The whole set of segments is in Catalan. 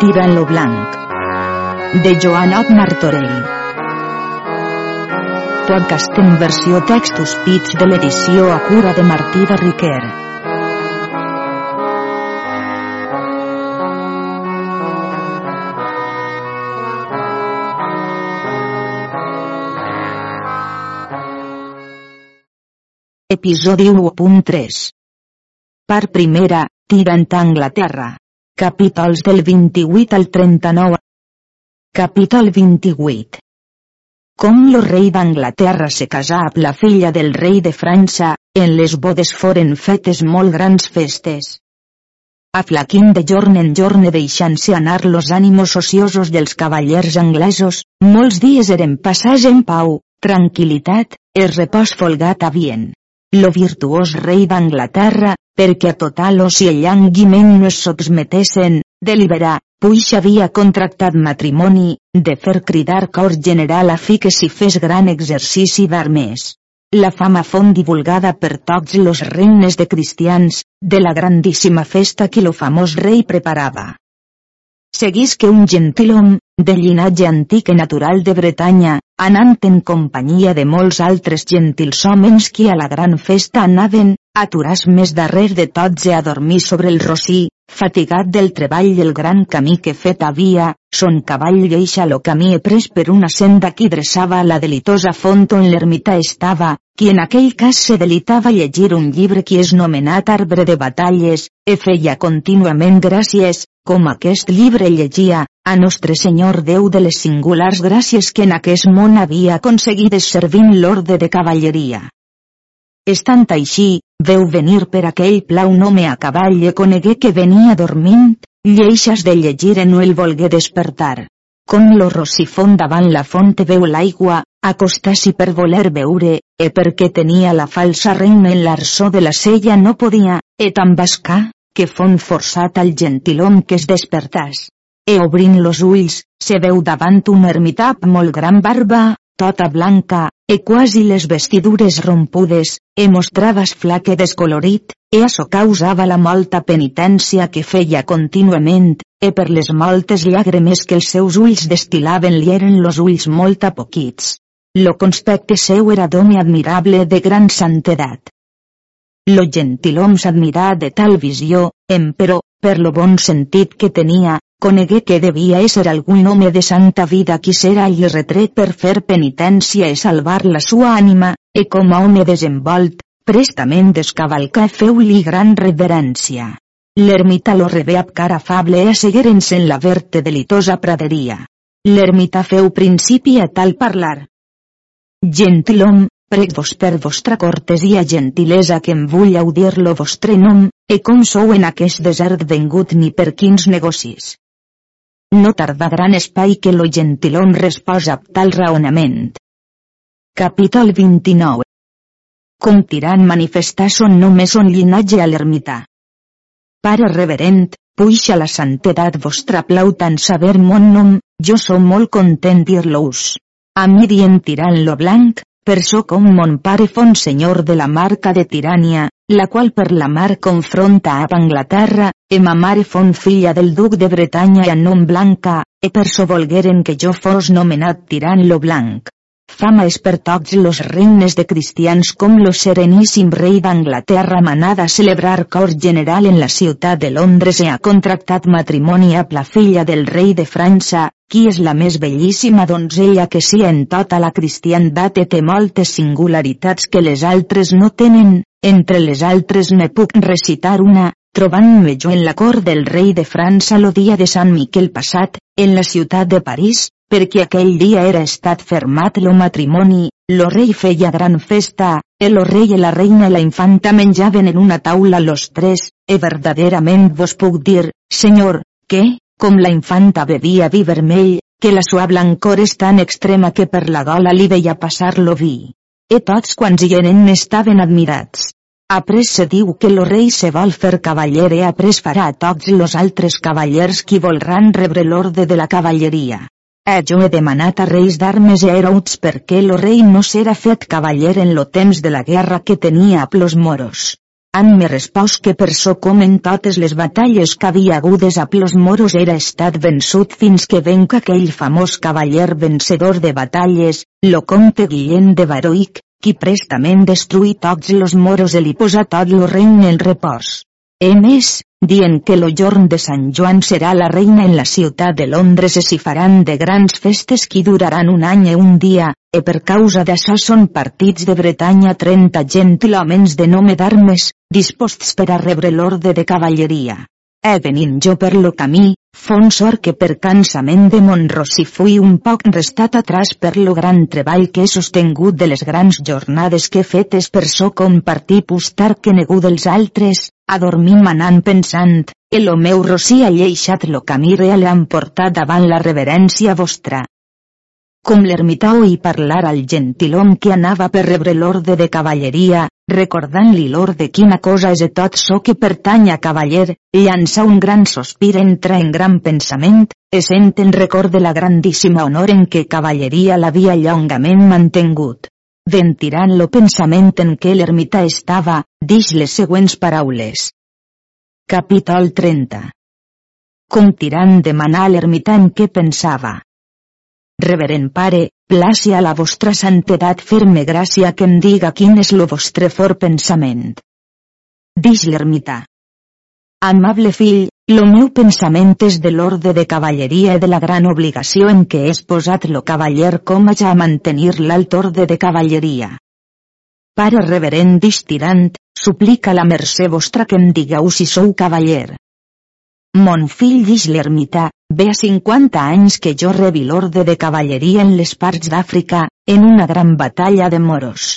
Tirant lo blanc. De Joanot Martorell. Podcast en versió textos pits de l'edició a cura de Martí de Riquer. Episodi 1.3 Part primera, tirant a Anglaterra. Capítols del 28 al 39. Capítol 28. Com lo rei d'Anglaterra se casà amb la filla del rei de França, en les bodes foren fetes molt grans festes. Aflaquint de jorn en jorn deixant-se anar los ànimos ociosos dels cavallers anglesos, molts dies eren passats en pau, tranquil·litat, el repòs folgat havien. Lo virtuós rei d'Anglaterra, perquè a total oci i llanguiment no es sotmetessen, deliberar, puix havia contractat matrimoni, de fer cridar cor general a fi que s'hi fes gran exercici d'armes. La fama font divulgada per tots los regnes de cristians, de la grandíssima festa que lo famós rei preparava. Seguís que un gentilhom, de llinatge antic i natural de Bretanya, anant en companyia de molts altres gentils homes que a la gran festa anaven, aturàs més darrer de tots i a dormir sobre el rossí, fatigat del treball i el gran camí que fet havia, son cavall deixa lo camí e pres per una senda que dreçava a la delitosa font on l'ermita estava, qui en aquell cas se delitava llegir un llibre que és nomenat Arbre de Batalles, e feia contínuament gràcies, com aquest llibre llegia, a Nostre Senyor Déu de les singulars gràcies que en aquest món havia aconseguit servint l'orde de cavalleria. Estant així, veu venir per aquell pla un home a cavall i conegué que venia dormint, lleixes de llegir en no el volgué despertar. Com lo rossifon davant la font veu l'aigua, acostà-s'hi per voler veure, e perquè tenia la falsa reina en l'arsó de la sella no podia, e t'embascà, que fon forçat al gentilhom que es despertàs. E obrint los ulls, se veu davant un ermità amb molt gran barba, tota blanca, e quasi les vestidures rompudes, e mostrava flaque descolorit, e açò causava la molta penitència que feia contínuament, e per les moltes llàgrimes que els seus ulls destilaven li eren los ulls molt apoquits. Lo conspecte seu era d'home admirable de gran santedat. Lo gentilhom s'admirà de tal visió, emperò, per lo bon sentit que tenia, conegué que devia ésser algun home de santa vida qui s'era i retret per fer penitència i salvar la sua ànima, e com a home desenvolt, prestament descavalcà feu-li gran reverència. L'ermita lo rebé amb cara afable e assegueren-se en la verte delitosa praderia. L'ermita feu principi a tal parlar. Gentilhom, prec vos per vostra cortesia gentilesa que em vull audir lo vostre nom, e com sou en aquest desert vengut ni per quins negocis. No tarda gran espai que lo gentilhom resposa tal raonament. Capítol 29 Com tirant manifestar son nom és son llinatge a l'ermità. Pare reverent, puixa la santedat vostra plau tant saber mon nom, jo som molt content dir-los. A mi dient tirant lo blanc, per so com mon pare senyor de la marca de Tirània, la qual per la mar confronta a Anglaterra, e ma mare fon filla del duc de Bretanya a nom blanca, e per so volgueren que jo fos nomenat tirant lo blanc. Fama és per tots los regnes de cristians com lo sereníssim rei d'Anglaterra manada a celebrar cor general en la ciutat de Londres i ha contractat matrimoni amb la filla del rei de França, qui és la més bellíssima donzella que sia en tota la cristiandat té moltes singularitats que les altres no tenen, entre les altres ne puc recitar una, trobant-me jo en la cort del rei de França lo dia de Sant Miquel passat, en la ciutat de París, perquè aquell dia era estat fermat lo matrimoni, lo rei feia gran festa, el rei i la reina i la infanta menjaven en una taula los tres, e verdaderament vos puc dir, senyor, que, com la infanta bevia vi vermell, que la sua blancor és tan extrema que per la gola li veia passar lo vi. E tots quants hi eren estaven admirats. Après se diu que lo rei se vol fer cavaller e après farà a tots los altres cavallers qui volran rebre l'orde de la cavalleria. Eh jo he demanat a reis d'armes i herauts perquè lo rei no s'era fet cavaller en lo temps de la guerra que tenia a plos moros. han me respost que per so com en totes les batalles que havia hagudes a plos moros era estat vençut fins que venca aquell famós cavaller vencedor de batalles, lo comte Guillem de Baroic, qui prestament destruí tots los moros i li posa tot lo regne en repòs. E més, dient que lo jorn de Sant Joan serà la reina en la ciutat de Londres i s'hi faran de grans festes que duraran un any i un dia, e per causa d'això són partits de Bretanya 30 gentilhomens de nome d'armes, disposts per a rebre l'orde de cavalleria. E venint jo per lo camí, fon sort que per cansament de Montrossi fui un poc restat atrás per lo gran treball que he sostingut de les grans jornades que fetes per so compartir pustar que negu dels altres, a dormir manant pensant, el meu rossi ha lleixat lo camí real han portat davant la reverència vostra com l'ermità i parlar al gentilom que anava per rebre l'orde de cavalleria, recordant-li l'orde quina cosa és tot so que pertany a cavaller, llança un gran sospir entra en gran pensament, essent en record de la grandíssima honor en què cavalleria l'havia llongament mantengut. Ventirant lo pensament en què l'ermità estava, dix les següents paraules. Capítol 30 Com tirant demanar a l'ermità en què pensava Reverent pare, placi a la vostra santedat fer-me gràcia que em diga quin és lo vostre fort pensament. Dix l'ermità. Amable fill, lo meu pensament és de l'orde de cavalleria i de la gran obligació en què és posat lo cavaller com ja a mantenir l'alt orde de cavalleria. Pare reverent distirant, suplica la mercè vostra que em digueu si sou cavaller. Mon fill dix l'ermità, ve a 50 anys que jo rebi l'orde de cavalleria en les parts d'Àfrica, en una gran batalla de moros.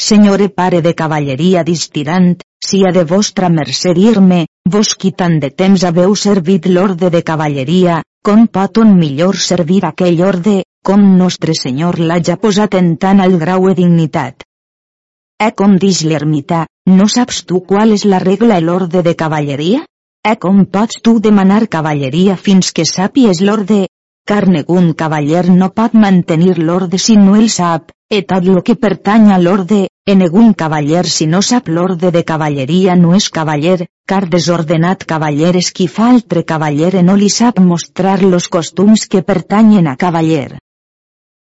Senyore pare de cavalleria distirant, si ha de vostra mercè dir-me, vos qui tant de temps haveu servit l'orde de cavalleria, com pot un millor servir aquell orde, com nostre senyor l'haja posat en tan alt grau de dignitat. Eh com dix l'ermità, no saps tu qual és la regla i l'orde de cavalleria? Eh com pots tu demanar cavalleria fins que sàpies l'orde? Car negun cavaller no pot mantenir l'orde si no el sap, e tot lo que pertany a l'orde, e negun cavaller si no sap l'orde de cavalleria no és cavaller, car desordenat cavaller és qui fa altre cavaller e no li sap mostrar los costums que pertanyen a cavaller.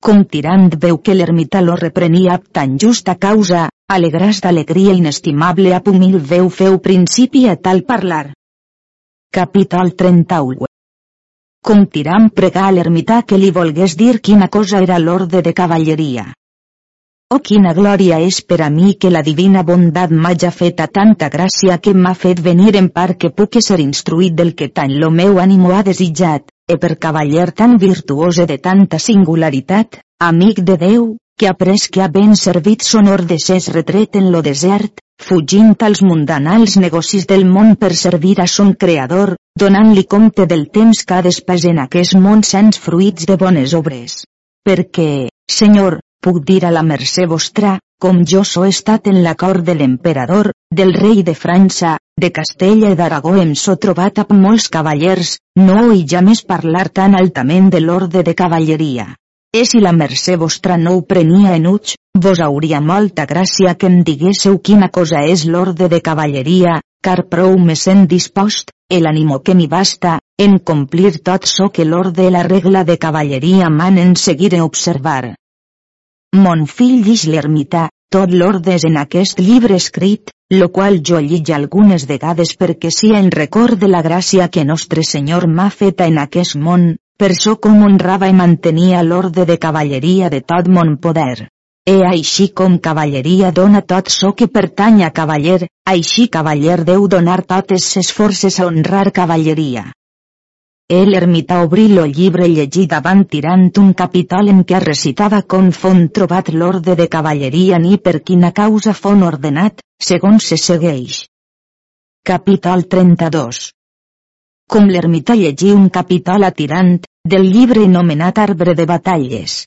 Com tirant veu que l'ermità lo reprenia ab tan justa causa, alegràs d'alegria inestimable a humil veu feu principi a tal parlar. Capítol 31 Com Tiram pregà a l'ermità que li volgués dir quina cosa era l'orde de cavalleria. Oh quina glòria és per a mi que la divina bondat m'haja fet a tanta gràcia que m'ha fet venir en part que puc ser instruït del que tant lo meu ànimo ha desitjat, e per cavaller tan virtuós de tanta singularitat, amic de Déu, que après que ha ben servit son de ses retret en lo desert, fugint als mundanals negocis del món per servir a son creador, donant-li compte del temps que ha despès en aquest món sens fruits de bones obres. Perquè, senyor, puc dir a la mercè vostra, com jo so estat en la cort de l'emperador, del rei de França, de Castella i d'Aragó em so trobat amb molts cavallers, no i ja més parlar tan altament de l'orde de cavalleria. E si la mercè vostra no ho prenia en uig, vos hauria molta gràcia que em diguésseu quina cosa és l'orde de cavalleria, car prou me sent dispost, el ànimo que m'hi basta, en complir tot so que l'orde i la regla de cavalleria manen seguir en observar. Mon fill dix l'ermità, tot l'orde és en aquest llibre escrit, lo qual jo llig algunes vegades perquè sia en record de la gràcia que nostre Senyor m'ha feta en aquest món, per so com honrava i mantenia l'orde de cavalleria de tot mon poder. E així com cavalleria dona tot so que pertany a cavaller, així cavaller deu donar totes ses forces a honrar cavalleria. El ermità obrí lo llibre llegit davant tirant un capítol en què recitava com fon trobat l'orde de cavalleria ni per quina causa fon ordenat, segons se segueix. Capítol 32 com l'ermità llegí un capítol atirant, del llibre nomenat Arbre de Batalles.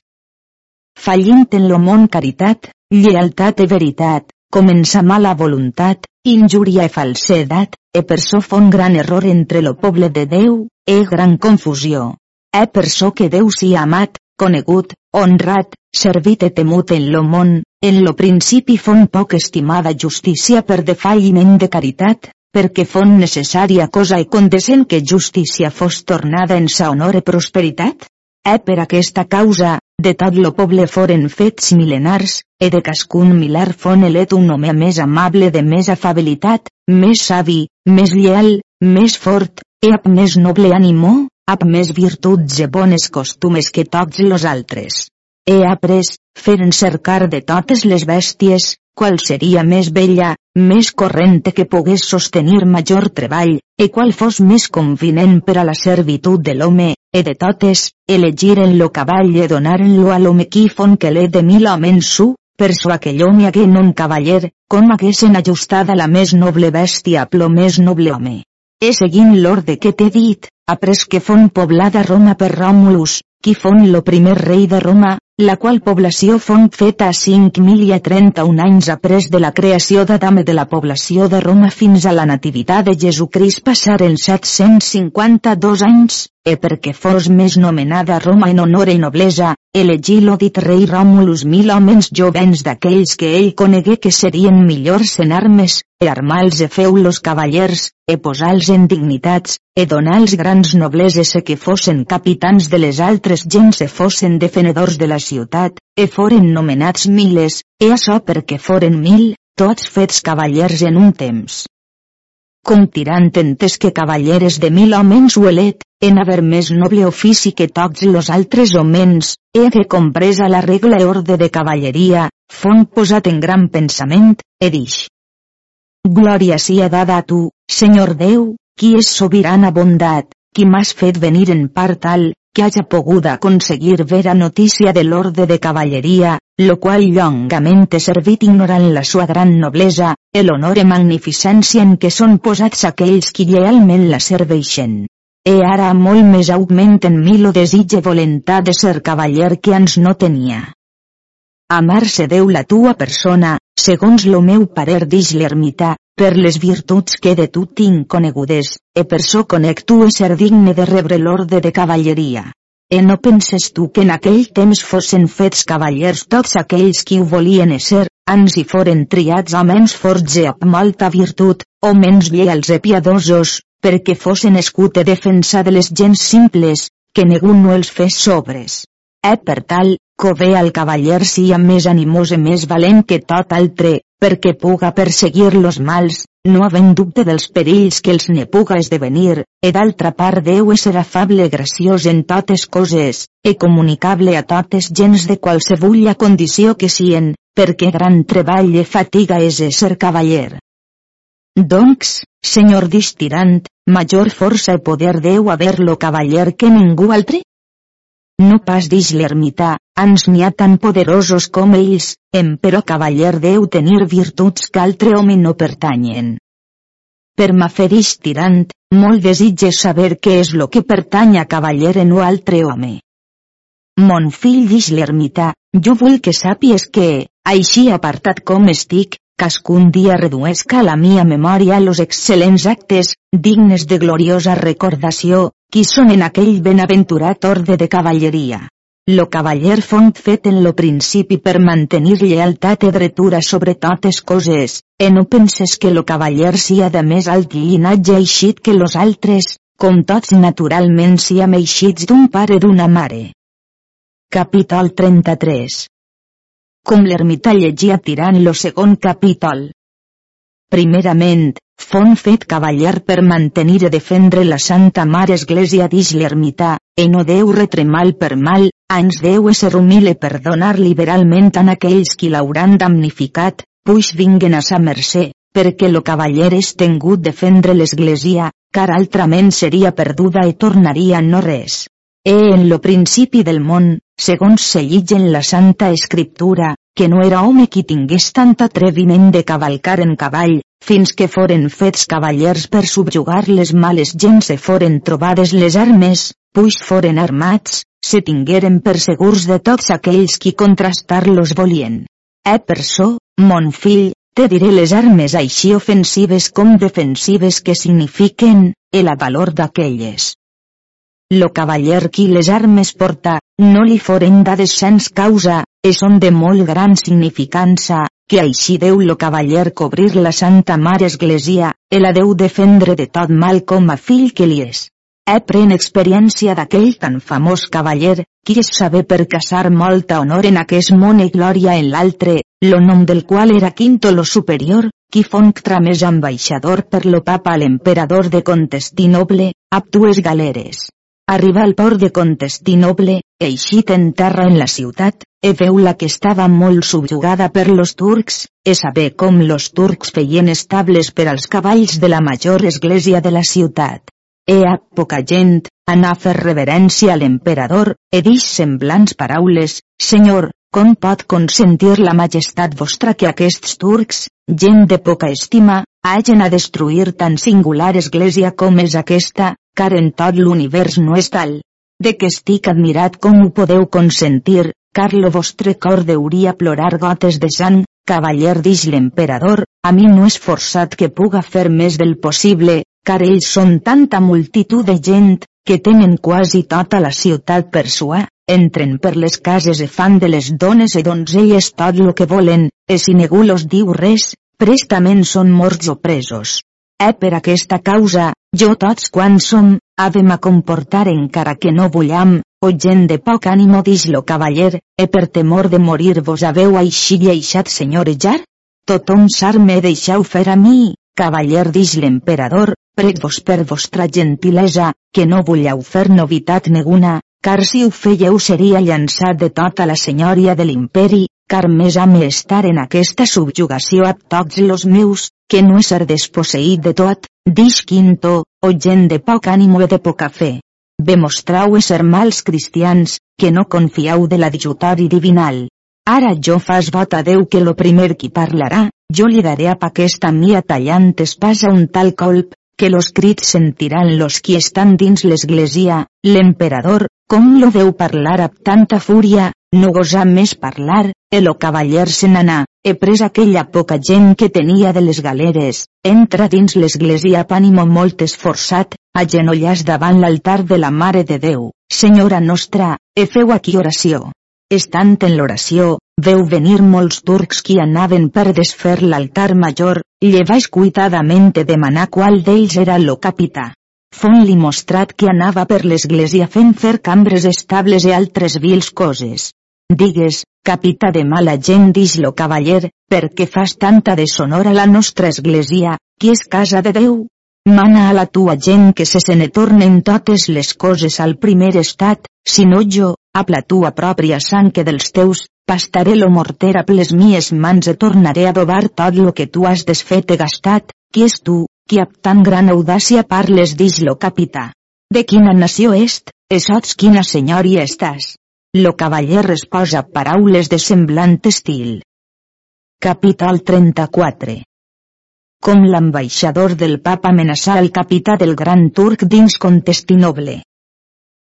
Fallint en lo món caritat, llealtat i veritat, comença mala voluntat, injúria i falsedat, e per so fon gran error entre lo poble de Déu, e gran confusió. E per so que Déu sia amat, conegut, honrat, servit i temut en lo món, en lo principi fon poc estimada justícia per defalliment de caritat, perquè fon necessària cosa i condescent que justícia fos tornada en sa honor i prosperitat? E per aquesta causa, de tot lo poble foren fets milenars, e de cascun milar fon elet un home més amable de més afabilitat, més savi, més lleal, més fort, e amb més noble ànimo, amb més virtuts e bones costumes que tots los altres. He après, feren cercar de totes les bèsties, qual seria més bella, més corrente que pogués sostenir major treball, e qual fos més convinent per a la servitud de l'home, e de totes, elegiren lo cavall e donaren-lo a l'home qui fon que l'he de mil homens su, per so aquell home hagué non cavaller, com haguessin ajustada la més noble bèstia plo més noble home. E seguint l'orde que t'he dit, après que fon poblada Roma per Romulus, qui fon lo primer rei de Roma, la qual població fon feta a 5.031 anys après de la creació d'Adam de la població de Roma fins a la nativitat de Jesucrist passaren 752 anys, e perquè fos més nomenada Roma en honor i noblesa, elegí lo dit rei Romulus mil homes jovens d'aquells que ell conegué que serien millors en armes, e armals e feu-los cavallers, e posals en dignitats, e donals grans nobleses e que fossen capitans de les altres gens e fossen defenedors de la ciutat, e foren nomenats miles, e açò perquè foren mil, tots fets cavallers en un temps com tirant entes que cavalleres de mil homens huelet, en haver més noble ofici que tots los altres homens, he que compresa la regla orde de cavalleria, fon posat en gran pensament, e dix. Glòria sia dada a tu, Senyor Déu, qui és sobirana bondat, qui m'has fet venir en part tal, que haya pogut aconseguir vera notícia de l'orde de cavalleria, lo qual llongament he servit ignorant la sua gran noblesa, el honor i magnificència en què són posats aquells qui llealment la serveixen. E ara molt més augment en mi lo desitge voluntat de ser cavaller que ans no tenia. Amar-se Déu la tua persona, segons lo meu parer dix l'ermità, per les virtuts que de tu tinc conegudes, e per so conec tu ser digne de rebre l'orde de cavalleria. E no penses tu que en aquell temps fossin fets cavallers tots aquells qui ho volien ésser, ans hi foren triats menys forts e amb molta virtut, o menys lleials e piadosos, perquè fossin escut e defensa de les gens simples, que ningú no els fes sobres. E per tal, cové al cavaller sia més animós i més valent que tot altre, perquè puga perseguir los mals, no havent dubte dels perills que els ne puga esdevenir, e d'altra part Déu és afable graciós en totes coses, e comunicable a totes gens de qualsevulla condició que sien, perquè gran treball i fatiga és ser cavaller. Doncs, senyor distirant, major força i poder deu haver-lo cavaller que ningú altre? No pas dix l'ermità, ans n'hi ha tan poderosos com ells, però cavaller deu tenir virtuts que altre home no pertanyen. Per m'aferix tirant, molt desitge saber què és lo que pertany a cavaller en o altre home. Mon fill dix l'ermità, jo vull que sàpies que, així apartat com estic, cascun dia reduesca la mia memòria los excel·lents actes, dignes de gloriosa recordació, qui són en aquell benaventurat orde de cavalleria. Lo cavaller font fet en lo principi per mantenir llealtat i dretura sobre totes coses, e no penses que lo cavaller sia de més alt llinatge eixit que los altres, com tots naturalment siam eixits d'un pare d'una mare. Capítol 33 com l'ermità llegia tirant lo segon capítol. Primerament, fon fet cavaller per mantenir i defendre la Santa Mare Església dix l'ermità, e no deu retre mal per mal, ans deu ser humil i perdonar liberalment en aquells qui l'hauran damnificat, puix vinguen a sa mercè, perquè lo cavaller és tengut defendre l'Església, car altrament seria perduda i tornaria no res. E en lo principi del món, segons se llig en la Santa Escriptura, que no era home qui tingués tant atreviment de cavalcar en cavall, fins que foren fets cavallers per subjugar les males gens e foren trobades les armes, puix foren armats, se tingueren per segurs de tots aquells qui contrastar-los volien. E per so, mon fill, te diré les armes així ofensives com defensives que signifiquen, el valor d'aquelles. Lo cavaller qui les armes porta, no li foren dades sens causa, e són de molt gran significança, que així deu lo cavaller cobrir la Santa Mare Església, e la deu defendre de tot mal com a fill que li és. He pren experiència d'aquell tan famós cavaller, qui es saber per casar molta honor en aquest món i glòria en l'altre, lo nom del qual era Quinto lo superior, qui fonc tramés ambaixador per lo papa l'emperador de Contestinoble, ab dues galeres. Arriba al port de Contestinoble, eixit en terra en la ciutat, e veu la que estava molt subjugada per los turcs, e saber com los turcs feien estables per als cavalls de la major església de la ciutat. E a poca gent, anà a fer reverència a l'emperador, e dix semblants paraules, Senyor, com pot consentir la majestat vostra que aquests turcs, gent de poca estima, hagen a destruir tan singular església com és aquesta, car en tot l'univers no és tal. De que estic admirat com ho podeu consentir, car lo vostre cor deuria plorar gotes de sang, cavaller dix l'emperador, a mi no és forçat que puga fer més del possible, car ells són tanta multitud de gent, que tenen quasi tota la ciutat per suar, entren per les cases e fan de les dones e donzelles tot lo que volen, e si ningú los diu res, prestament són morts o presos. Eh per aquesta causa, jo tots quan som, havem a comportar encara que no vullam, o gent de poc ànimo dix lo cavaller, e per temor de morir vos haveu així lleixat senyorejar? Tothom s'arme deixau fer a mi, cavaller dix l'emperador, prec-vos per vostra gentilesa, que no vullau fer novitat neguna, car si ho fèieu seria llançat de tota la senyoria de l'imperi, car més ame estar en aquesta subjugació a tots los meus, que no ser desposseït de tot, dix quinto, o gent de poc ànimo i de poca fe. Demostrau ser mals cristians, que no confiau de l'adjutori divinal. Ara jo fas vot a Déu que lo primer qui parlarà, jo li daré a aquesta mia tallant espasa un tal colp, que los crits sentiran los qui estan dins l'església, l'emperador, com lo veu parlar amb tanta fúria, no gosà més parlar, el cavaller se n'anà, he pres aquella poca gent que tenia de les galeres, entra dins l'església pànimo molt esforçat, agenollàs davant l'altar de la Mare de Déu, Senyora nostra, e feu aquí oració. Estant en l'oració, veu venir molts turcs qui anaven per desfer l'altar major, llevaix cuitadament de demanar qual d'ells era lo capità. Fon-li mostrat que anava per l'església fent fer cambres estables i altres vils coses. Digues, capità de mala gent dix lo cavaller, perquè fas tanta deshonor a la nostra església, qui és casa de Déu? Mana a la tua gent que se se ne tornen totes les coses al primer estat, si no jo, a la tua pròpia sang que dels teus, pastaré lo morter a les mies mans e tornaré a dobar tot lo que tu has desfet e gastat, qui és tu, qui amb tan gran audàcia parles dix lo capità? De quina nació est, e sots quina senyoria estàs? Lo cavaller resposa paraules de semblant estil. Capítol 34 Com l'ambaixador del papa amenaçà el capità del gran turc dins Contestinoble.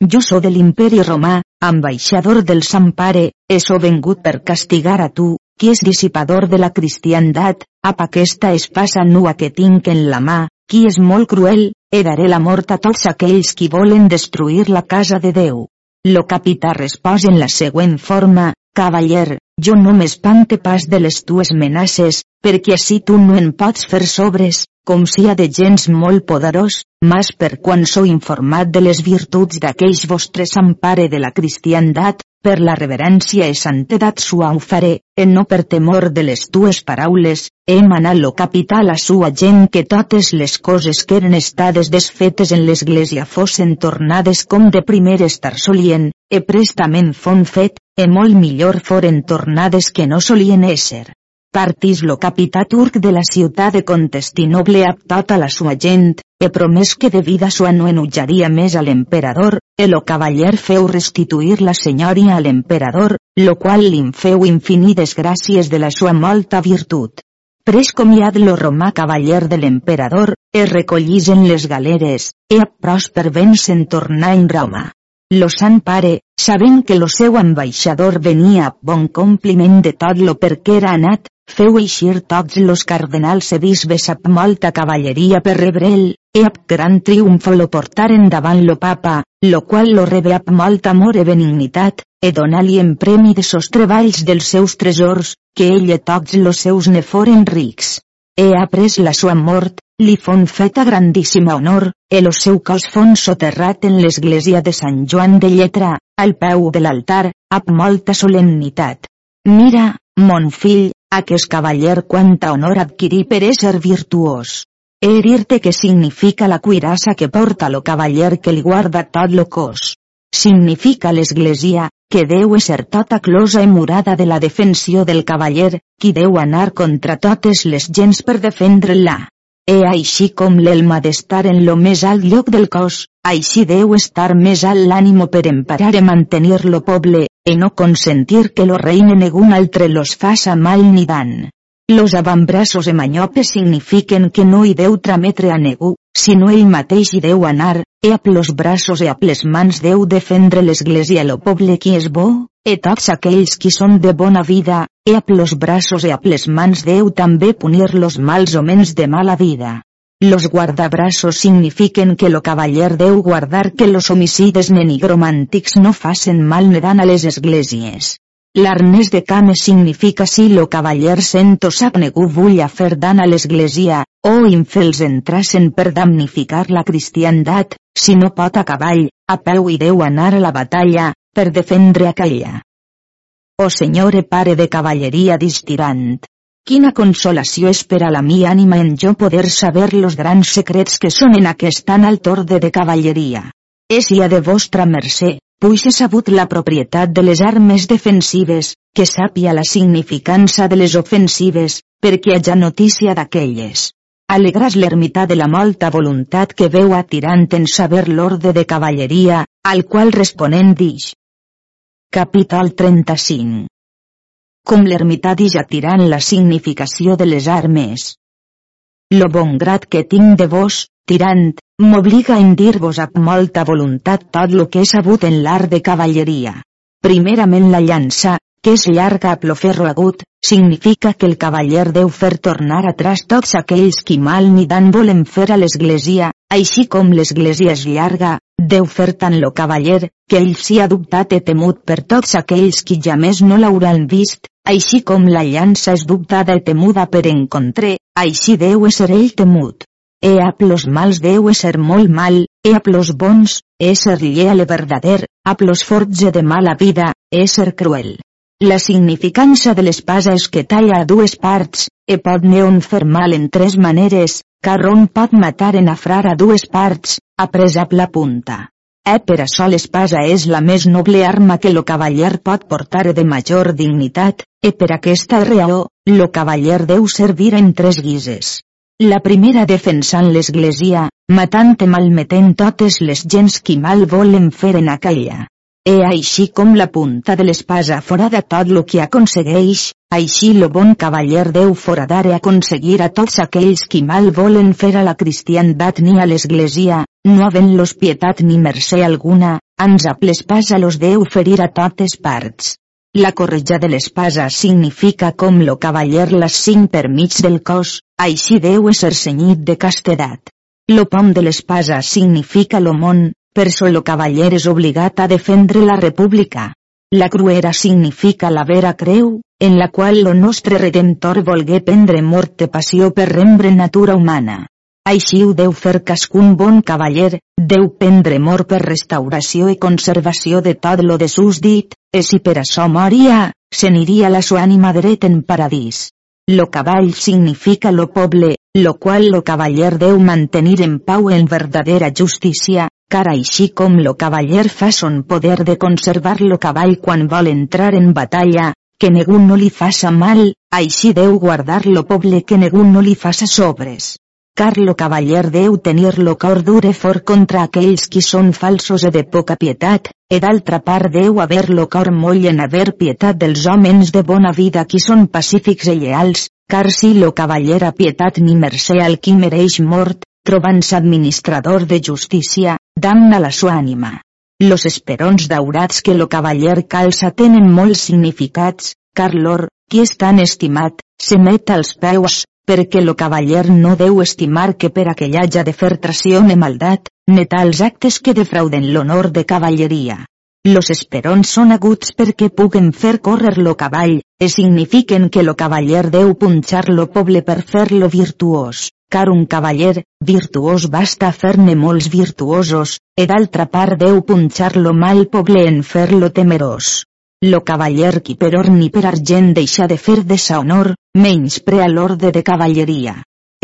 Jo so de l'imperi romà, ambaixador del Sant Pare, he so vengut per castigar a tu, qui és dissipador de la cristiandat, ap aquesta espasa nua que tinc en la mà, qui és molt cruel, he daré la mort a tots aquells qui volen destruir la casa de Déu. Lo capità respòs en la següent forma, cavaller, jo no m'espante pas de les tues menaces, perquè si tu no en pots fer sobres, com si ha de gens molt poderós, mas per quan sou informat de les virtuts d'aquells vostres ampare de la cristiandat, per la reverència i santedat sua ho faré, e no per temor de les tues paraules, he manat lo capital a sua gent que totes les coses que eren estades desfetes en l'església fossin tornades com de primer estar solien, e prestament fon fet, e molt millor foren tornades que no solien ésser. Partís lo capità turc de la ciutat de Contestinoble a tota la sua gent, e promès que de vida sua no enutjaria més a l'emperador, e lo cavaller feu restituir la senyoria a l'emperador, lo qual li'n feu infinides gràcies de la sua molta virtut. Pres comiat lo romà cavaller de l'emperador, e recollís en les galeres, e a pròsper ben se'n tornar en Roma. Lo sant pare, sabent que lo seu ambaixador venia a bon compliment de tot lo per què era anat, feu eixir tots los cardenals e bisbes amb molta cavalleria per rebre'l, e amb gran triomf lo portaren davant lo papa, lo qual lo rebe amb molt amor e benignitat, e donar-li en premi de sos treballs dels seus tresors, que ell e tots los seus ne foren rics. He après la sua mort, li fon feta grandíssima honor, e lo seu cos fon soterrat en l'església de Sant Joan de Lletra, al peu de l'altar, amb molta solemnitat. Mira, mon fill, aquest cavaller quanta honor adquirí per ésser virtuós. He dir-te que significa la cuirassa que porta lo cavaller que li guarda tot lo cos. Significa l'església, que deu ser tota closa i murada de la defensió del cavaller, qui deu anar contra totes les gens per defendre-la. E així com l'elma d'estar en lo més alt lloc del cos, així deu estar més alt l'ànimo per emparar i mantenir lo poble, e no consentir que lo reine negun altre los faça mal ni dan. Los avantbraços e manyopes signifiquen que no hi deu trametre a negu, sinó ell mateix hi deu anar, e amb los braços e amb les mans deu defendre l'església lo poble qui és bo, e tots aquells qui són de bona vida, e amb los braços e amb les mans deu també punir los mals homens de mala vida. Los guardabraços signifiquen que lo cavaller deu guardar que los homicides nenigromàntics no facen mal nedant a les esglésies. L'arnès de came significa si lo cavaller sento sap negu vull a fer dan a l'església, o infels entrassen per damnificar la cristiandat, si no pot a cavall, a peu i deu anar a la batalla, per defendre aquella. O senyore pare de cavalleria distirant! Quina consolació és per a la mi ànima en jo poder saber los grans secrets que són en aquest tan alt orde de cavalleria. És ja de vostra mercè, puix he sabut la propietat de les armes defensives, que sàpia la significança de les ofensives, perquè haja notícia d'aquelles. Alegràs l'ermità de la molta voluntat que veu atirant en saber l'orde de cavalleria, al qual responent dix. Capítol 35 Com l'ermità dix atirant la significació de les armes. Lo bon grat que tinc de vos, tirant, m'obliga a dir-vos amb molta voluntat tot lo que he sabut en l'art de cavalleria. Primerament la llança, que és llarga a ferro agut, significa que el cavaller deu fer tornar atrás tots aquells qui mal ni dan volen fer a l'església, així com l'església és llarga, deu fer tant lo cavaller, que ell s'hi ha dubtat i temut per tots aquells qui ja més no l'hauran vist, així com la llança és dubtada i temuda per encontre, així deu ser ell temut. E a plos mals deu ser molt mal, e a plos bons, ser lleal e verdader, a plos forts de mala vida, ser cruel. La significança de l'espasa és que talla a dues parts, e pot neon fer mal en tres maneres, car on pot matar en afrar a dues parts, a la punta. E per això l'espasa és la més noble arma que lo cavaller pot portar de major dignitat, e per aquesta raó, lo cavaller deu servir en tres guises. La primera defensant l'església, matant i malmetent totes les gens qui mal volen fer en aquella. E així com la punta de l'espasa forada tot lo que aconsegueix, així lo bon cavaller deu foradar i aconseguir a tots aquells qui mal volen fer a la cristiandat ni a l'església, no havent-los pietat ni mercè alguna, ans a l'espasa los deu ferir a totes parts. La corretja de l'espasa significa com lo cavaller les cinc per mig del cos, així deu ser senyit de castedat. Lo pom de l'espasa significa lo món, per so lo cavaller és obligat a defendre la república. La cruera significa la vera creu, en la qual lo nostre Redemptor volgué prendre mort de passió per rembre natura humana. Així ho deu fer cascun bon cavaller, deu prendre mort per restauració i conservació de tot lo de sus dit, e si per això moria, s'aniria la sua ànima dret en paradís. Lo cavall significa lo poble, lo qual lo cavaller deu mantenir en pau en verdadera justícia, car així com lo cavaller fa son poder de conservar lo cavall quan vol entrar en batalla, que ningú no li faça mal, així deu guardar lo poble que ningú no li faça sobres. Carlo Cavaller deu tenir lo cor dure fort contra aquells qui són falsos e de poca pietat, e d'altra part deu haver lo cor moll en haver pietat dels homes de bona vida qui són pacífics e lleals, car si lo cavaller a pietat ni mercè al qui mereix mort, trobant-se administrador de justícia, damna la sua ànima. Los esperons daurats que lo cavaller calça tenen molts significats, car l'or, qui és tan estimat, se met als peus, perquè lo cavaller no deu estimar que per aquell haja de fer tració ne maldat, ne tals actes que defrauden l'honor de cavalleria. Los esperons són aguts perquè puguen fer córrer lo cavall, e signifiquen que lo cavaller deu punxar lo poble per fer-lo virtuós, car un cavaller, virtuós basta fer-ne molts virtuosos, e d'altra part deu punxar lo mal poble en fer-lo temerós. Lo cavaller qui per or ni per argent deixa de fer deshonor, menys pre a l'orde de cavalleria.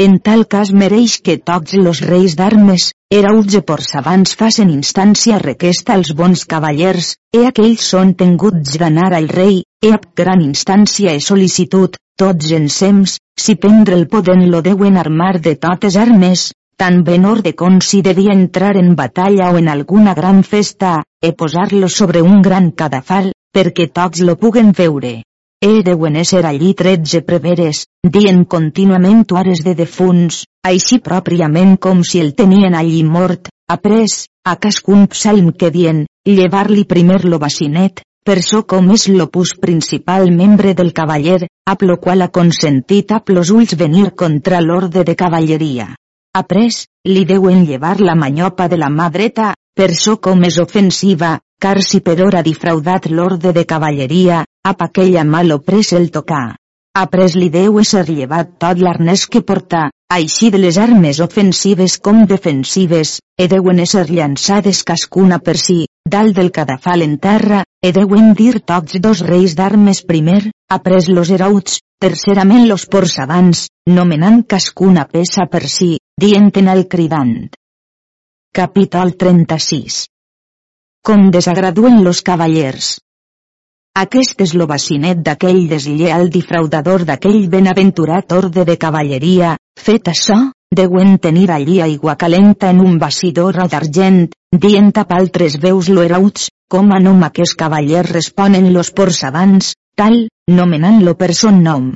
En tal cas mereix que tots los reis d'armes, era uge por sabans facen instància requesta als bons cavallers, e aquells són tenguts d'anar al rei, e ab gran instància e sol·licitud, tots ensems, si prendre el poden lo deuen armar de totes armes, tan ben de con si devia entrar en batalla o en alguna gran festa, e posar-lo sobre un gran cadafal, perquè tots lo puguen veure. He deuen ésser allí tretze preveres, dient contínuament hores de defunts, així pròpiament com si el tenien allí mort, après, a cascun psalm que dient, llevar-li primer lo bacinet, per so com és l'opus principal membre del cavaller, ap lo qual ha consentit ap los ulls venir contra l'orde de cavalleria. Après, li deuen llevar la manyopa de la mà dreta, per so com és ofensiva, car si per hora difraudat l'orde de cavalleria, ap aquella mal pres el tocar. Après li deu ser llevat tot l'arnès que porta, així de les armes ofensives com defensives, e deuen ser llançades cascuna per si, dalt del cadafal en terra, e deuen dir tots dos reis d'armes primer, après los herauts, tercerament los porçavants, nomenant cascuna peça per si, dient en el cridant. Capítol 36 Com desagraduen los cavallers aquest és lo bacinet d'aquell deslleal difraudador d'aquell benaventurat orde de cavalleria, fet això, deuen tenir allí aigua calenta en un bacidor d'argent, dient a paltres veus lo herauts, com a nom aquest cavaller responen los porçavants, tal, nomenant-lo per son nom.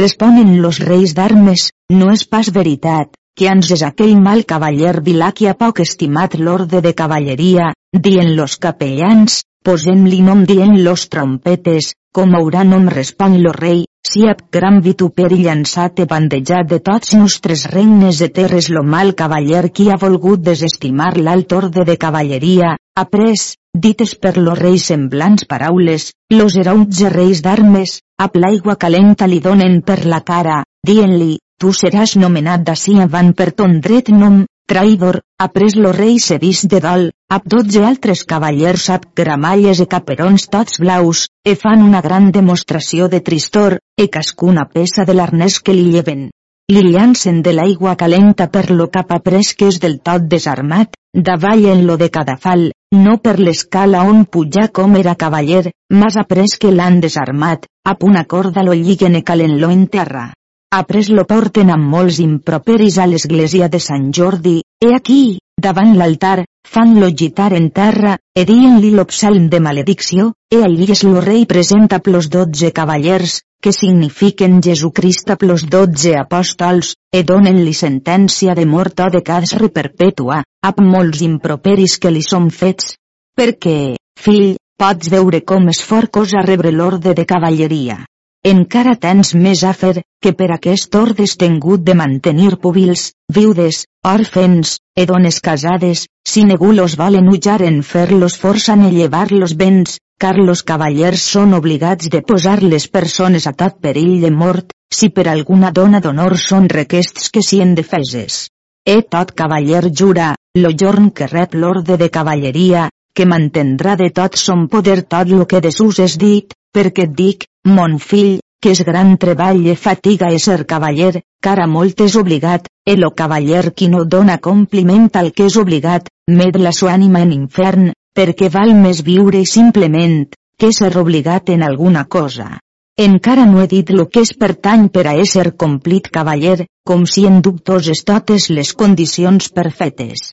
Responen los reis d'armes, no és pas veritat, que ans és aquell mal cavaller vilà qui ha poc estimat l'orde de cavalleria, dient los capellans, posem-li nom dient los trompetes, com haurà nom respon lo rei, si ap gran vituperi llançat e bandejat de tots nostres regnes de terres lo mal cavaller qui ha volgut desestimar l'alt orde de cavalleria, après, dites per lo rei semblants paraules, los herauts reis d'armes, ap l'aigua calenta li donen per la cara, dient-li, tu seràs nomenat d'ací avant per ton dret nom, traïdor, ha pres lo rei sedís de dol, ap dotze altres cavallers ap gramalles e caperons tots blaus, e fan una gran demostració de tristor, e cascuna peça de l'arnès que li lleven. Li llancen de l'aigua calenta per lo cap après que és del tot desarmat, davall en lo de cadafal, no per l'escala on pujar com era cavaller, mas après que l'han desarmat, ap una corda lo lliguen e calen-lo en terra. Après lo porten amb molts improperis a l'església de Sant Jordi, e aquí, davant l'altar, fan-lo gitar en terra, e dient-li lo psalm de maledicció, e allí és lo rei presenta plos dotze cavallers, que signifiquen Jesucrist a plos dotze apòstols, e donen-li sentència de mort o de casre perpètua, ap molts improperis que li són fets. Perquè, fill, pots veure com és fort cosa rebre l'orde de cavalleria encara tens més a fer, que per aquest ordre tengut de mantenir púbils, viudes, òrfens, e dones casades, si ningú los volen ujar en fer-los força en llevar los béns, car los cavallers són obligats de posar les persones a tot perill de mort, si per alguna dona d'honor són requests que sien defeses. E tot cavaller jura, lo jorn que rep l'orde de cavalleria, que mantendrà de tot son poder tot lo que de sus és dit, perquè et dic, mon fill, que és gran treball i fatiga ser cavaller, cara molt és obligat, el lo cavaller qui no dona compliment al que és obligat, med la sua ànima en infern, perquè val més viure simplement, que ser obligat en alguna cosa. Encara no he dit lo que és pertany per a ésser complit cavaller, com si en dubtoses totes les condicions perfetes.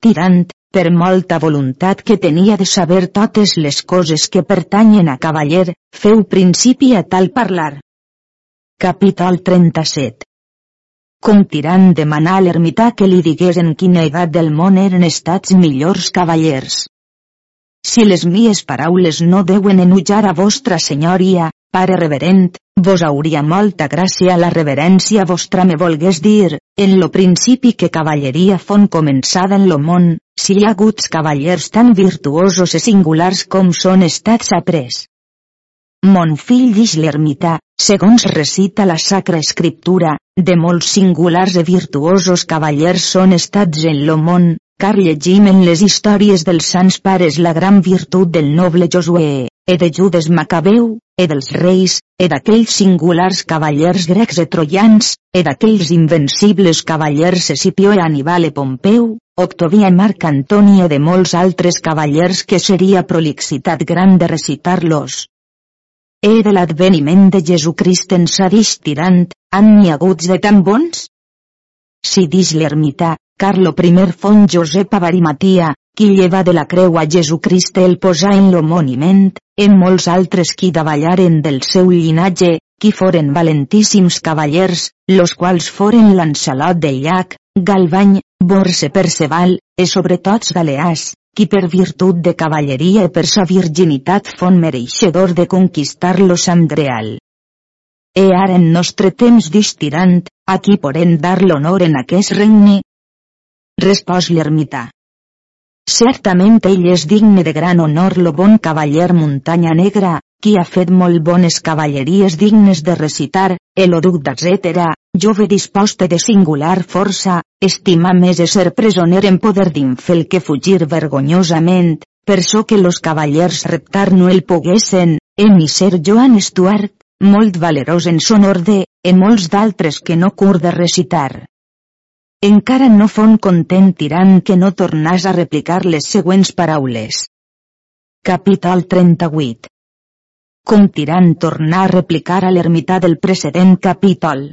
Tirant, per molta voluntat que tenia de saber totes les coses que pertanyen a cavaller, feu principi a tal parlar. Capítol 37 Com tirant demanar a l'ermità que li digués en quina edat del món eren estats millors cavallers. Si les mies paraules no deuen enujar a vostra senyoria, pare reverent, vos hauria molta gràcia la reverència vostra me volgués dir, en lo principi que cavalleria fon començada en lo món, si hi ha haguts cavallers tan virtuosos i singulars com són estats après. Mon fill dix l'ermità, segons recita la Sacra Escriptura, de molts singulars i virtuosos cavallers són estats en lo món, car llegim en les històries dels sants pares la gran virtut del noble Josué, e de Judes Macabeu, e dels reis, e d'aquells singulars cavallers grecs e troians, e d'aquells invencibles cavallers Escipio e Aníbal e Pompeu, Octavia e Marc Antoni e de molts altres cavallers que seria prolixitat gran de recitar-los. E de l'adveniment de Jesucrist en dix tirant, han n'hi haguts de tan bons? Si dix l'ermità, Carlo I fon Josep Avarimatia, qui lleva de la creu a Jesucrist el posà en lo moniment, en molts altres qui davallaren del seu llinatge, qui foren valentíssims cavallers, los quals foren Lancelot de Llac, Galvany, Borse Perceval, e sobretot Galeàs, qui per virtut de cavalleria i per sa virginitat fon mereixedor de conquistar-lo Samdreal. E ara en nostre temps distirant, a qui porem dar l'honor en aquest regne? Respòs l'ermità. Certament ell és digne de gran honor lo bon cavaller muntanya negra, qui ha fet molt bones cavalleries dignes de recitar, el duc d'etcètera, jove disposte de singular força, estima més ser presoner en poder d'infel que fugir vergonyosament, per so que los cavallers reptar no el poguessen, en ser Joan Stuart, molt valerós en son orde, e molts d'altres que no cur de recitar. Encara no fon content tirant que no tornàs a replicar les següents paraules. Capital 38 Com tirant tornar a replicar a l'ermità del precedent capítol.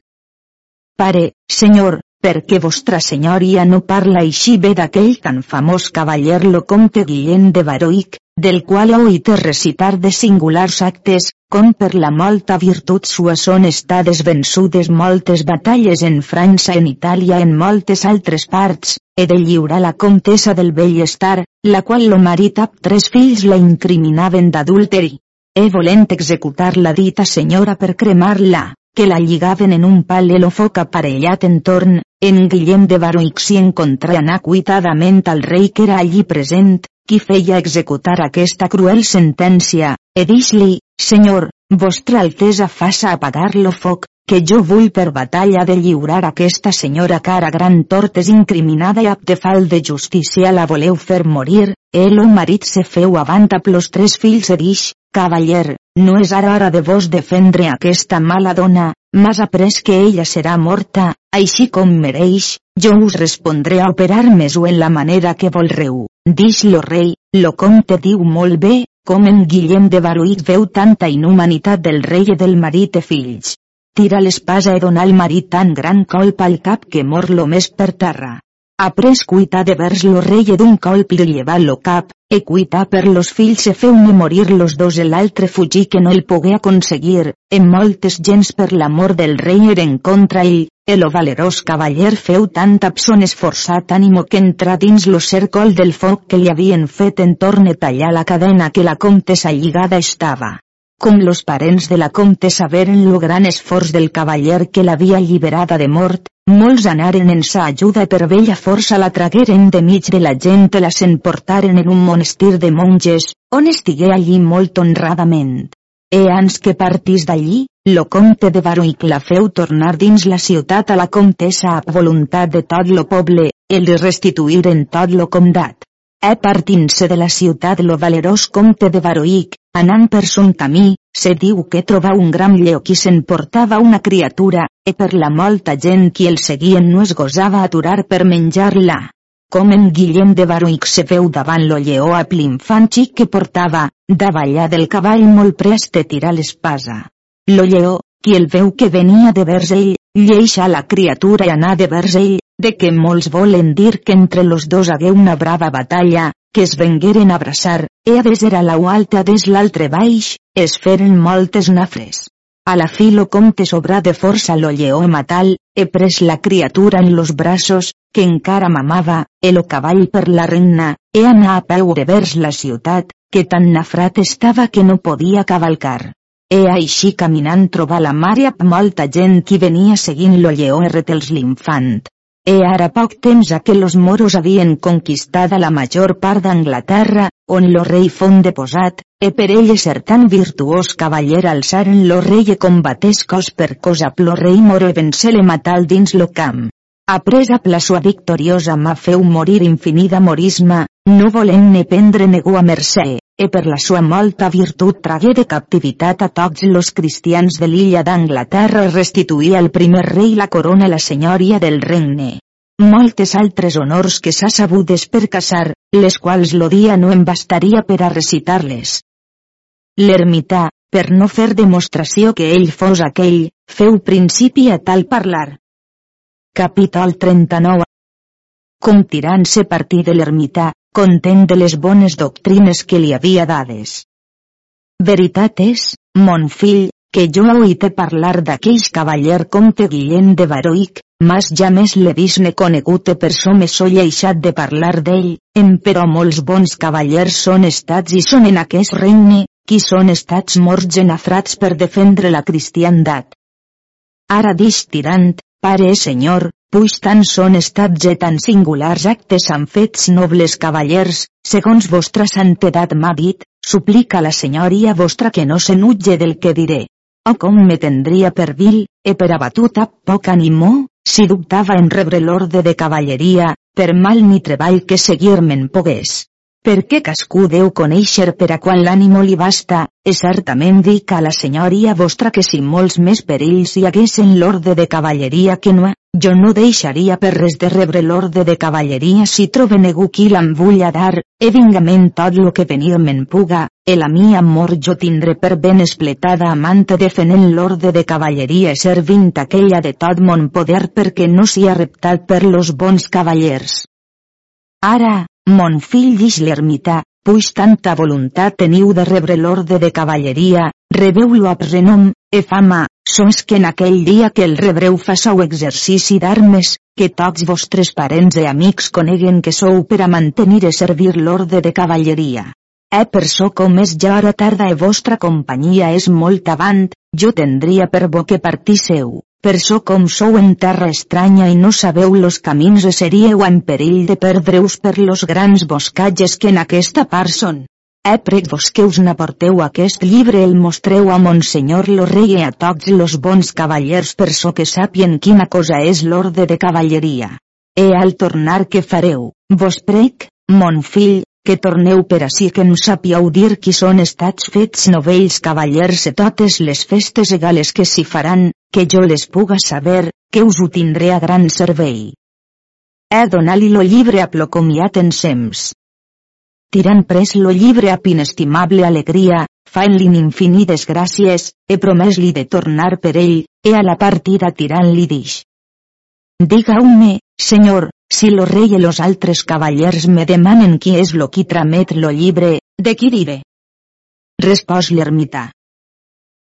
Pare, senyor, perquè vostra senyoria no parla així bé d'aquell tan famós cavaller lo comte Guillem de Baroic, del qual heu oït recitar de singulars actes, com per la molta virtut sua són estades vençudes moltes batalles en França en Itàlia en moltes altres parts, he de lliurar la comtessa del bellestar, la qual lo marit amb tres fills la incriminaven d'adulteri. He volent executar la dita senyora per cremar-la, que la lligaven en un pal el foc aparellat en torn, en Guillem de Baroix s'hi encontrà anar cuitadament al rei que era allí present, qui feia executar aquesta cruel sentència, e dix-li, Senyor, vostra altesa faça apagar lo foc, que jo vull per batalla de lliurar aquesta senyora cara gran tort és incriminada i ab de justícia la voleu fer morir, el o marit se feu avant a plos tres fills e dix, cavaller, no és ara hora de vos defendre aquesta mala dona, mas après que ella serà morta, així com mereix, jo us respondré a operar-mes-ho en la manera que volreu. Dix lo rei, lo comte diu molt bé, com en Guillem de Baruïc veu tanta inhumanitat del rei i del marit i fills. Tira l'espasa i dona al marit tan gran colp al cap que mor lo més per terra. Après cuita de vers lo rei e d'un colp li lleva lo cap, e cuita per los fills se feu-me morir los dos e l'altre fugir que no el pogué aconseguir, en moltes gens per l'amor del rei eren contra ell, e lo valerós cavaller feu tant abson esforçat ànimo que entra dins lo cercol del foc que li havien fet en torne tallar la cadena que la comtessa lligada estava. Com los parents de la comtessa veren lo gran esforç del cavaller que l'havia alliberada de mort, molts anaren en sa ajuda per vella força la tragueren de mig de la gent la s'emportaren en un monestir de monges, on estigué allí molt honradament. E ans que partís d'allí, lo comte de Baruic la feu tornar dins la ciutat a la comtessa a voluntat de tot lo poble, el de restituir en tot lo comdat. E partint-se de la ciutat lo valerós comte de Baroic, anant per son camí, se diu que trobà un gran lleó qui s'emportava una criatura, e per la molta gent qui el seguien no es gosava aturar per menjar-la. Com en Guillem de Baroic se veu davant lo lleó a l'infant xic que portava, davallà del cavall molt prest de tirar l'espasa. Lo lleó, qui el veu que venia de vers ell, lleixa la criatura i anar de vers ell, de que molts volen dir que entre los dos hagué una brava batalla, que es vengueren a abraçar, e a des era la alta des l'altre baix, es feren moltes nafres. A la fi lo comte sobra de força lo lleó matal, e pres la criatura en los braços, que encara mamava, e lo cavall per la reina, e anà a peu de vers la ciutat, que tan nafrat estava que no podia cavalcar. E així caminant trobar la mare amb molta gent qui venia seguint lo lleó erretels l'infant. E ara poc temps a que los moros havien conquistada la major part d'Anglaterra, on lo rei fon deposat, e per ell ser tan virtuós cavaller alçaren lo rei e combatés cos per cos a lo rei moro e vencele matal dins lo camp. Apresa la sua victoriosa mà feu morir infinida morisma, no volent ne prendre negu a mercè, e per la sua molta virtut tragué de captivitat a tots los cristians de l'illa d'Anglaterra i restituïa al primer rei la corona la senyoria del regne. Moltes altres honors que s'ha sabudes per casar, les quals lo dia no em bastaria per a recitar-les. L'ermità, per no fer demostració que ell fos aquell, feu principi a tal parlar. Capítol 39 Com tirant-se partí de l'ermità, content de les bones doctrines que li havia dades. Veritat és, mon fill, que jo he oït parlar d'aquell cavaller comte Guillem de Baroic, mas ja més l'he vist ne conegut per so me so lleixat de parlar d'ell, em però molts bons cavallers són estats i són en aquest regne, qui són estats morts genafrats per defendre la cristiandat. Ara dix tirant, Pare senyor, puix tan són estats e tan singulars actes han fets nobles cavallers, segons vostra santedat m'ha dit, suplica la senyoria vostra que no s'enutge del que diré. O com me tendria per vil, e per abatut a poc animó, si dubtava en rebre l'orde de cavalleria, per mal ni treball que seguir-me'n pogués perquè cascú deu conèixer per a quan l'ànimo li basta, e certament dic a la senyoria vostra que si molts més perills hi hagués en l'orde de cavalleria que no, jo no deixaria per res de rebre l'orde de cavalleria si trobe negu qui a dar, e vingament tot lo que venir me'n puga, e la mi amor jo tindré per ben espletada amante defenent l'orde de cavalleria servint aquella de tot mon poder perquè no s'hi ha reptat per los bons cavallers. Ara, Mon fill dix l'ermità, puix tanta voluntat teniu de rebre l'orde de cavalleria, rebeu-lo a renom, e fama, sols que en aquell dia que el rebreu façau exercici d'armes, que tots vostres parents e amics coneguen que sou per a mantenir e servir l'orde de cavalleria. E per so com és ja hora tarda e vostra companyia és molt avant, jo tendria per bo que partísseu per so com sou en terra estranya i no sabeu los camins e seríeu en perill de perdreus per los grans boscatges que en aquesta part són. He prec vos que us n'aporteu aquest llibre el mostreu a Monsenyor lo rei i a tots los bons cavallers per so que sapien quina cosa és l'orde de cavalleria. E al tornar que fareu, vos prec, mon fill, que torneu per ací que no sapieu dir qui són estats fets novells cavallers e totes les festes egales que s'hi faran, que jo les puga saber, que us ho tindré a gran servei. He donat-li lo llibre a plocomiat en sems. Tirant pres lo llibre a inestimable alegria, faen-li infinides gràcies, he promès-li de tornar per ell, e a la partida tirant-li dix. Diga-me, senyor, si lo rei i los altres cavallers me demanen qui és lo qui tramet lo llibre, de qui diré? Respòs l'ermità.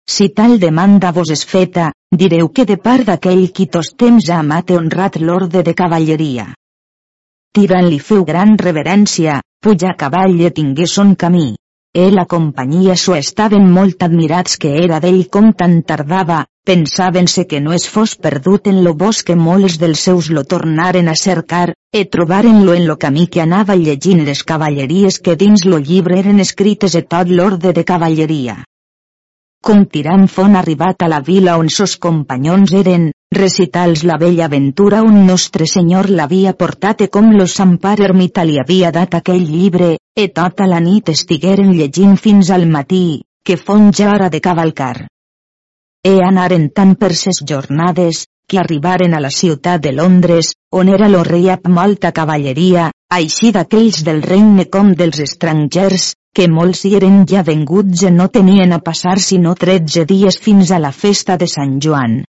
Si tal demanda vos és feta, direu que de part d'aquell qui tos temps ha amat honrat l'orde de cavalleria. Tirant li feu gran reverència, puja a cavall i tingué son camí. E la companyia s'ho estaven molt admirats que era d'ell com tan tardava, pensaven-se que no es fos perdut en lo bosc que molts dels seus lo tornaren a cercar, e trobaren-lo en lo camí que anava llegint les cavalleries que dins lo llibre eren escrites e tot l'orde de cavalleria. Com tirant fon arribat a la vila on sos companyons eren, recitals la vella aventura un nostre senyor l'havia portat e com lo Sant Pare ermita li havia dat aquell llibre, e tota la nit estigueren llegint fins al matí, que fon ja hora de cavalcar. E anaren tan per ses jornades, que arribaren a la ciutat de Londres, on era lo rei amb molta cavalleria, així d'aquells del regne com dels estrangers, que molts hi eren ja venguts i no tenien a passar sinó tretze dies fins a la festa de Sant Joan.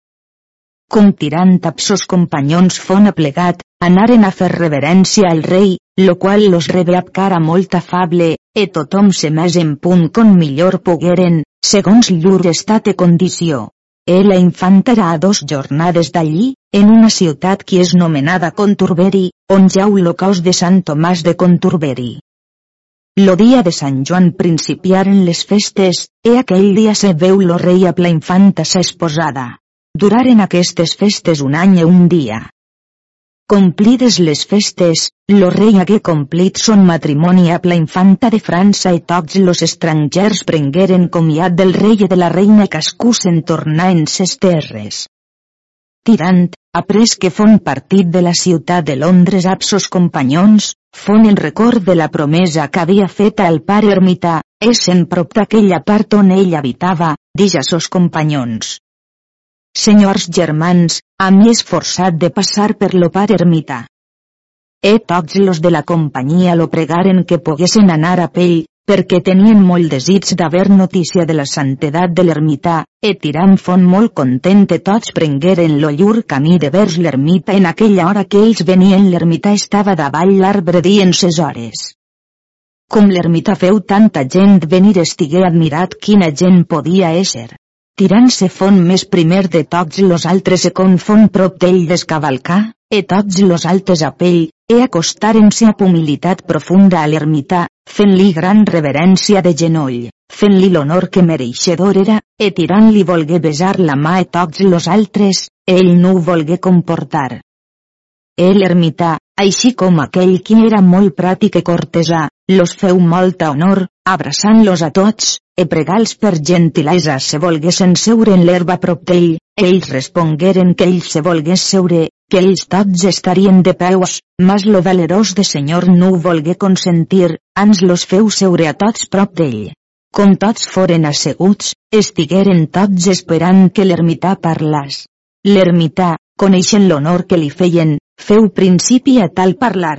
Com tirant amb sos companyons fon aplegat, anaren a fer reverència al rei, lo qual los rebe amb cara molt afable, e tothom se més en punt con millor pogueren, segons llur estat e condició. E la infanta era a dos jornades d'allí, en una ciutat que és nomenada Conturberi, on jau lo caos de Sant Tomàs de Conturberi. Lo dia de Sant Joan principiaren les festes, e aquell dia se veu lo rei a la infanta sa esposada. Duraren aquestes festes un any e un dia. Complides les festes, lo rei hagué complit son matrimoni a la infanta de França i tots los estrangers prengueren comiat del rei i de la reina cascú se'n tornar en ses terres. Tirant, après que fon partit de la ciutat de Londres amb sos companyons, fon en record de la promesa que havia feta el pare ermità, en prop d'aquella part on ell habitava, dix a sos companyons. Senyors germans, a mi és forçat de passar per lo pare ermità. E tots los de la companyia lo pregaren que poguessin anar a pell, perquè tenien molt desig d'haver notícia de la santedat de l'ermità, e tirant font molt content e tots prengueren lo llur camí de vers l'ermita en aquella hora que ells venien l'ermità estava davall l'arbre dient ses hores. Com l'ermità feu tanta gent venir estigué admirat quina gent podia ésser. Tirant-se font més primer de tots los altres e con font prop d'ell descavalcar, e tots los altes a pell, e acostaren-se amb humilitat profunda a l'ermità, fent-li gran reverència de genoll, fent-li l'honor que mereixedor era, e tirant-li volgué besar la mà a tots los altres, ell no ho volgué comportar. El ermità, així com aquell qui era molt pràctic i cortesà, los feu molta honor, abraçant-los a tots, e pregals per gentilesa se volguessin seure en l'herba prop d'ell, ells respongueren que ell se volgués seure, que ells tots estarien de peus, mas lo valerós de senyor no ho volgué consentir, ans los feu seure a tots prop d'ell. Com tots foren asseguts, estigueren tots esperant que l'ermità parlàs. L'ermità, coneixent l'honor que li feien, feu principi a tal parlar,